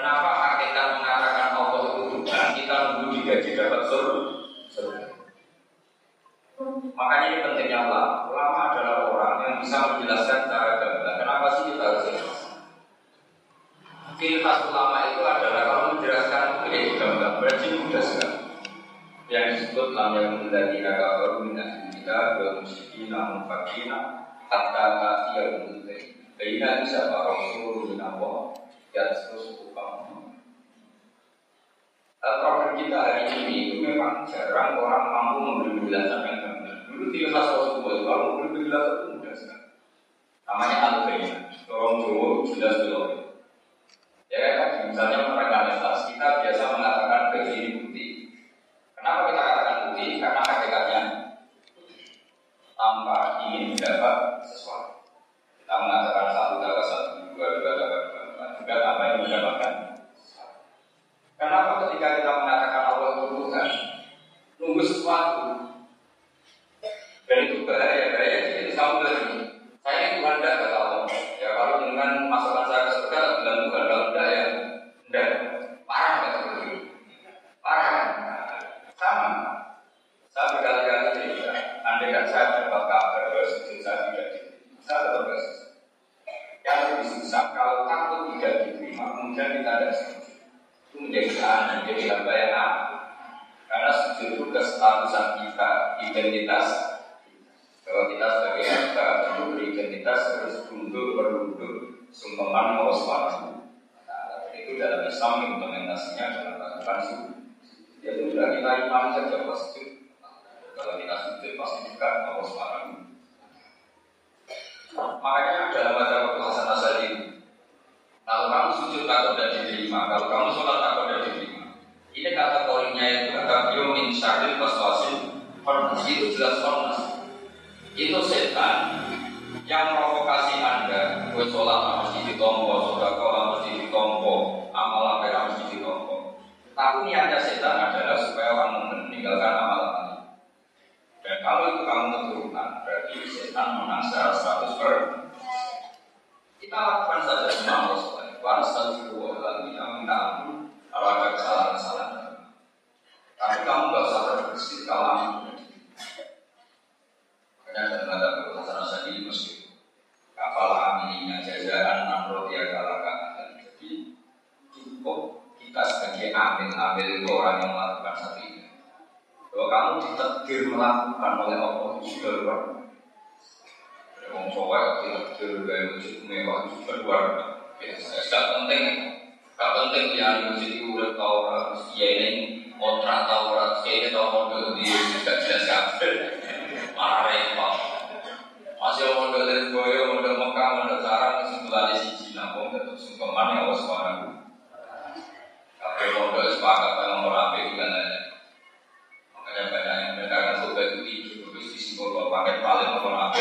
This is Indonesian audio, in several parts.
Kenapa menjadi hamba yang aneh. Karena itu kestatusan kita, identitas. Kalau kita sebagai hamba untuk beridentitas harus tunduk berunduk sungkeman mau suara nah, itu dalam Islam implementasinya adalah melakukan sujud ya sudah kita iman saja pasti kalau kita sujud pasti juga mau suara makanya dalam baca Hasan Asadi kalau kamu sujud takut tidak diterima. Kalau kamu sholat takut ini kategorinya itu. Beliau min syaril waswasin itu jelas formas itu setan yang provokasi anda. Gue sholat mesti ditompo? Sodako mesti ditompo? Amal apa mesti ditompo? Tapi niatnya setan adalah supaya orang meninggalkan amal tadi. Dan kalau itu kamu keturunan berarti setan menang secara 100 per kita lakukan saja semua Allah Warasal juga lagi kita minta ampun kalau ada kesalahan-kesalahan tapi kamu gak usah terbersih kalau karena dalam kata Hasan Asadi meski kapal amilinya jajaran enam roti kalahkan jadi cukup kita sebagai orang yang melakukan satu ini. Kalau kamu ditakdir melakukan oleh Allah itu sudah luar Wong cowok ditakdir gaya wujud mewah itu sudah luar biasa. Tidak penting, tidak penting dia wujud itu udah tahu orang ini kontrak tahu orang ini tahu model dia tidak jelas kabel malah repot. Masih model dari boyo, model Mekah, model sarang, kesimpulannya siji nampung tetap sungkeman ya Allah. Model sepakat dengan orang juga nanya. Makanya banyak yang mendengarkan surga itu tinggi, terus disimpul kalau pakai paling orang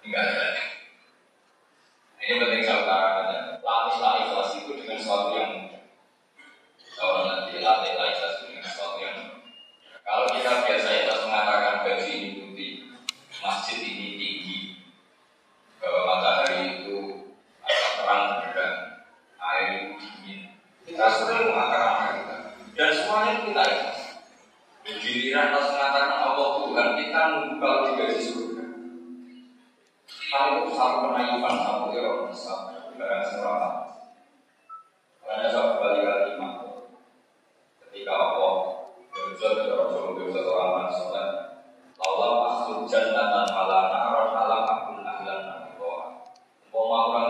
tinggal ada. Ini penting saya utarakan ya. Latihlah ikhlas itu dengan sesuatu yang kalau nanti latihlah ikhlas itu dengan sesuatu yang kalau kita biasa ikhlas mengatakan gaji ini putih, masjid ini tinggi, bahwa matahari itu agak terang benderang, air itu dingin. Kita sering mengatakan hal kita, dan semuanya itu kita ikhlas. Giliran pas mengatakan Allah Tuhan, kita nunggu kalau digaji surga. Hal itu satu penaifan, satu error besar, barang serata. Karena saya berkali-kali ketika Allah berjuang ke Rasul berjuang ke orang soleh Allah masuk jannatan ala naron alam akun ahlan Mau orang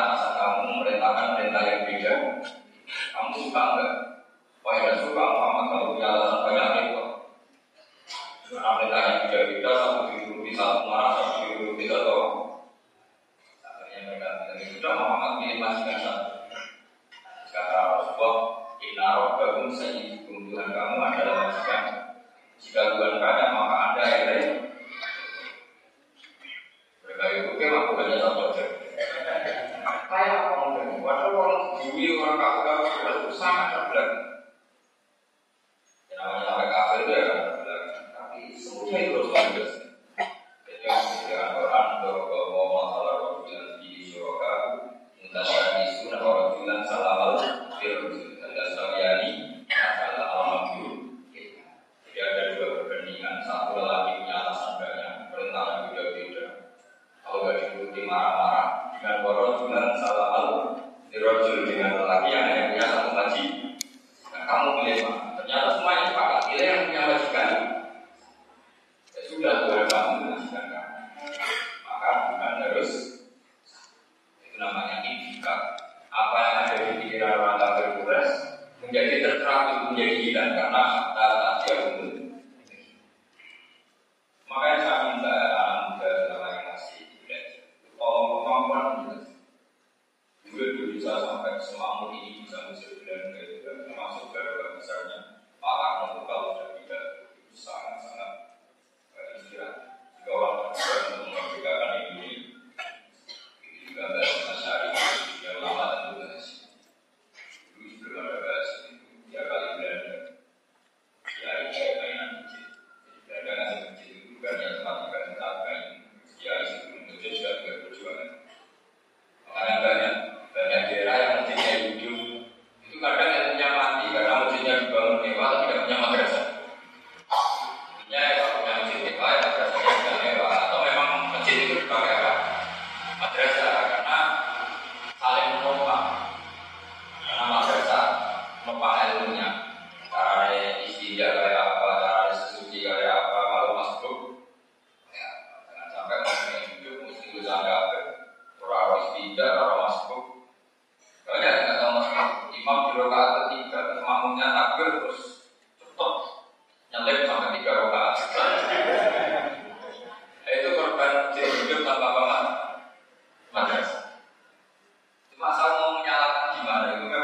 Bagaimana masa kamu memerintahkan perintah yang beda? Kamu suka enggak? Wah, ya suka Muhammad kalau punya alasan banyak itu. Karena perintah yang beda-beda, satu dituruti, satu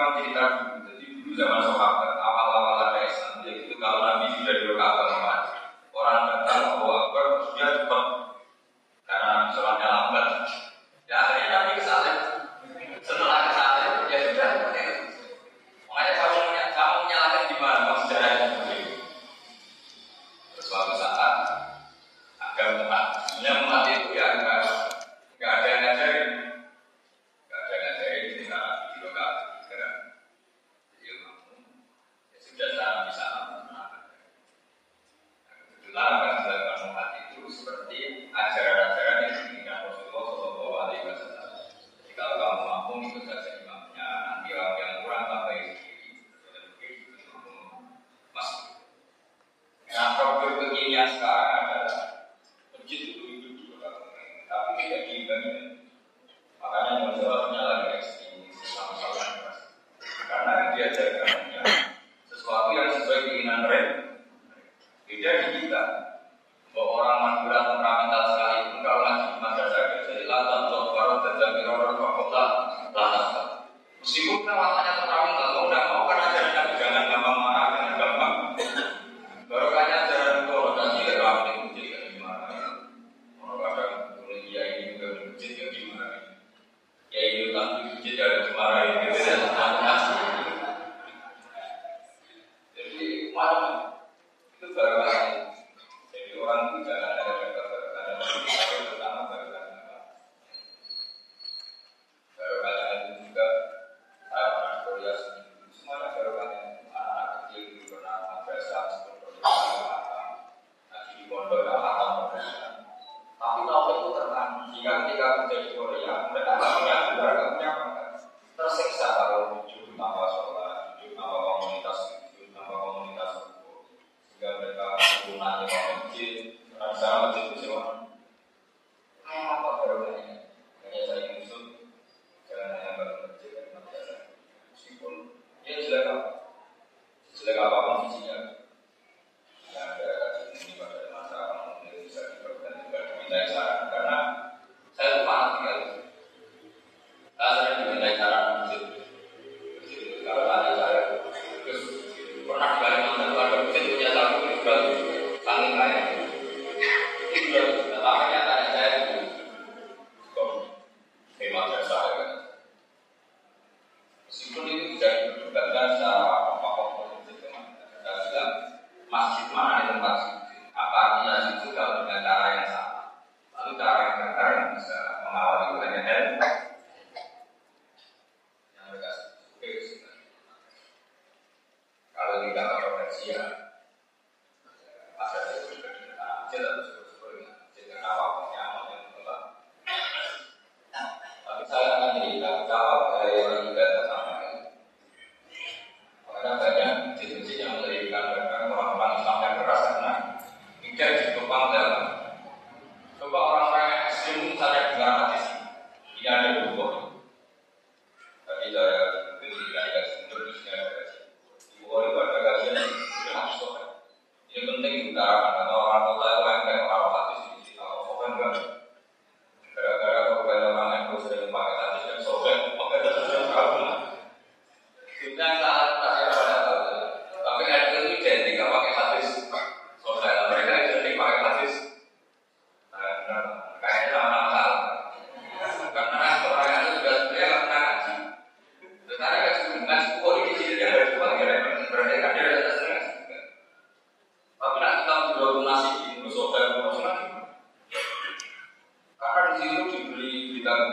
Kita cerita dulu, jadi dulu zaman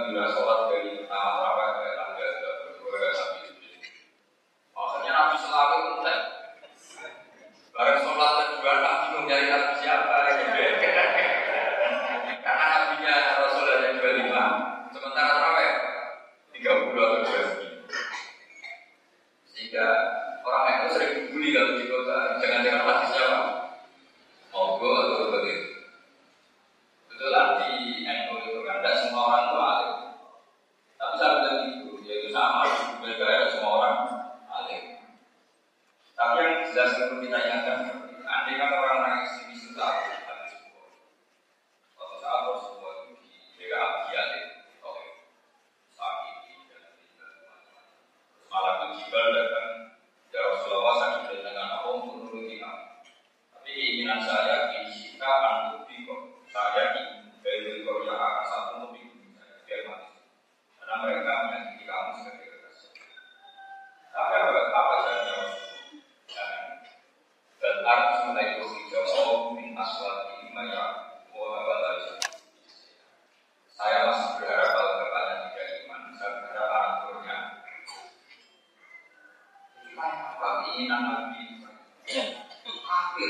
bila sholat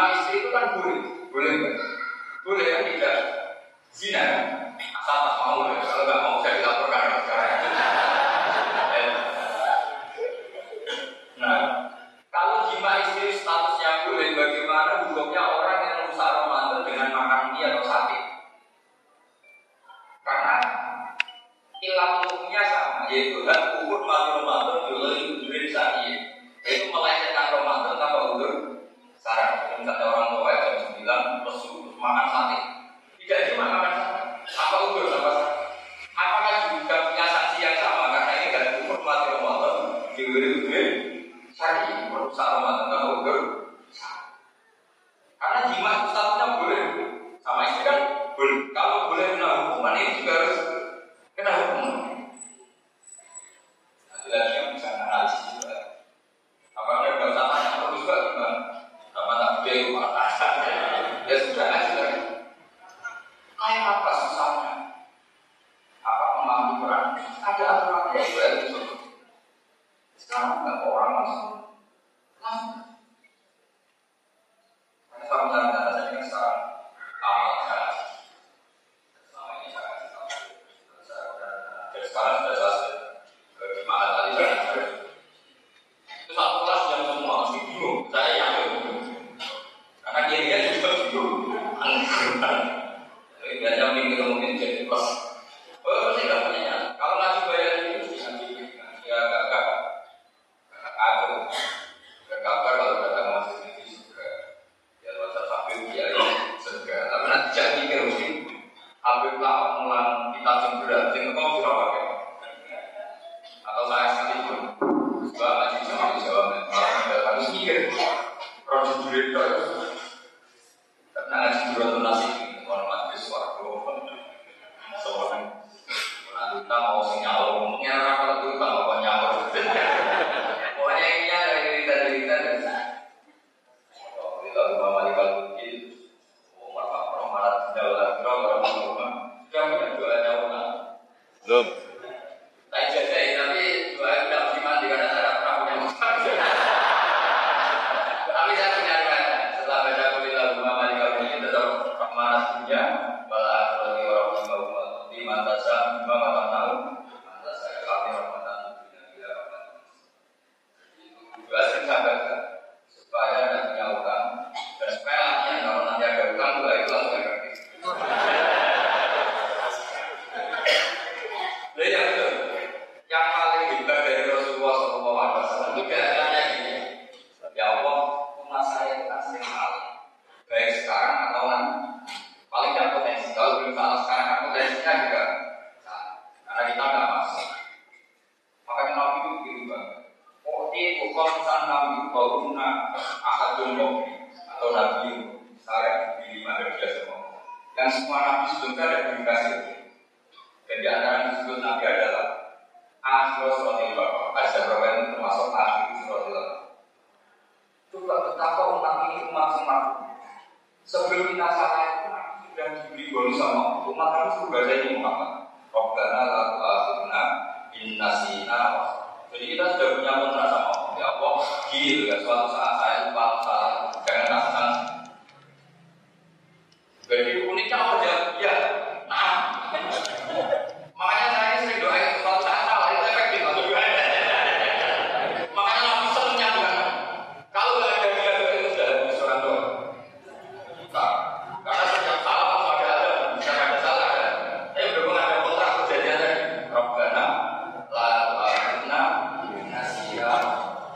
Jima istri itu kan boleh, boleh enggak? Boleh ya tidak? Zina? Asal tak mau, ya. kalau nggak mau saya dilaporkan sekarang.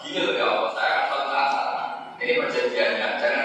Gini loh ya Allah, saya akan taat Ini perjanjiannya, jangan